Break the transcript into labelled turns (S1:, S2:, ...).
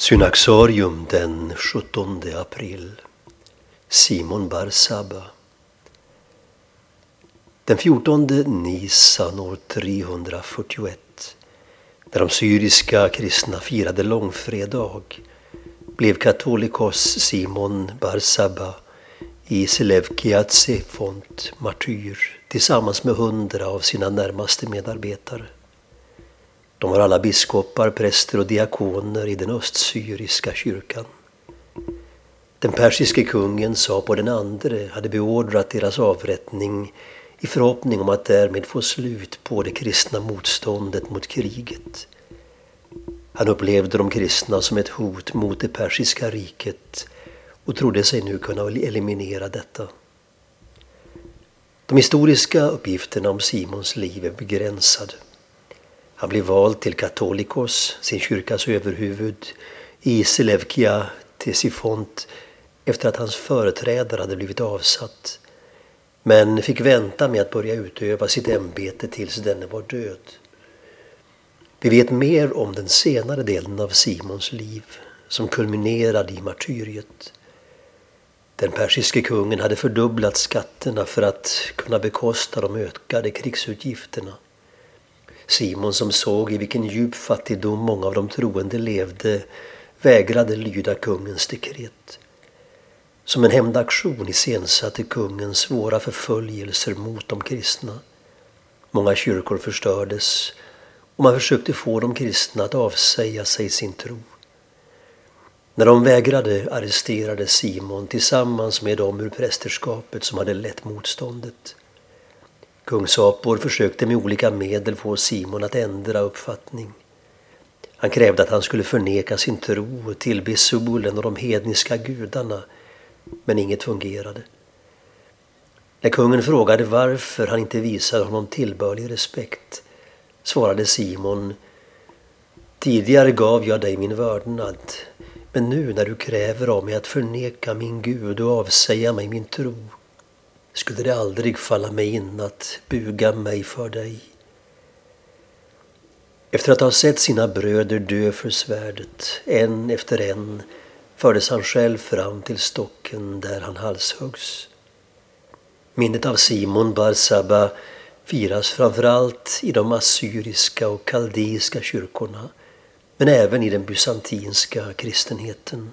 S1: Synaxarium den 17 april. Simon Barsaba. Den 14 Nisan år 341, när de syriska kristna firade långfredag, blev katolikos Simon Barsaba i Selevkiatse font martyr tillsammans med hundra av sina närmaste medarbetare. De var alla biskopar, präster och diakoner i den östsyriska kyrkan. Den persiske kungen sa på den andre hade beordrat deras avrättning i förhoppning om att därmed få slut på det kristna motståndet mot kriget. Han upplevde de kristna som ett hot mot det persiska riket och trodde sig nu kunna eliminera detta. De historiska uppgifterna om Simons liv är begränsade. Han blev vald till katolikos, sin kyrkas överhuvud, i Selevkia Tesifont efter att hans företrädare hade blivit avsatt men fick vänta med att börja utöva sitt ämbete tills denne var död. Vi vet mer om den senare delen av Simons liv som kulminerade i martyriet. Den persiske kungen hade fördubblat skatterna för att kunna bekosta de ökade krigsutgifterna. Simon som såg i vilken djup fattigdom många av de troende levde vägrade lyda kungens dekret. Som en hämndaktion iscensatte kungen svåra förföljelser mot de kristna. Många kyrkor förstördes och man försökte få de kristna att avsäga sig sin tro. När de vägrade arresterades Simon tillsammans med dem ur prästerskapet som hade lett motståndet. Kung Sapor försökte med olika medel få Simon att ändra uppfattning. Han krävde att han skulle förneka sin tro och tillbe solen och de hedniska gudarna, men inget fungerade. När kungen frågade varför han inte visade honom tillbörlig respekt svarade Simon Tidigare gav jag dig min vördnad, men nu när du kräver av mig att förneka min Gud och avsäga mig min tro skulle det aldrig falla mig in att buga mig för dig. Efter att ha sett sina bröder dö för svärdet, en efter en, fördes han själv fram till stocken där han halshuggs. Minnet av Simon Barsaba firas framförallt i de assyriska och kaldeiska kyrkorna, men även i den bysantinska kristenheten.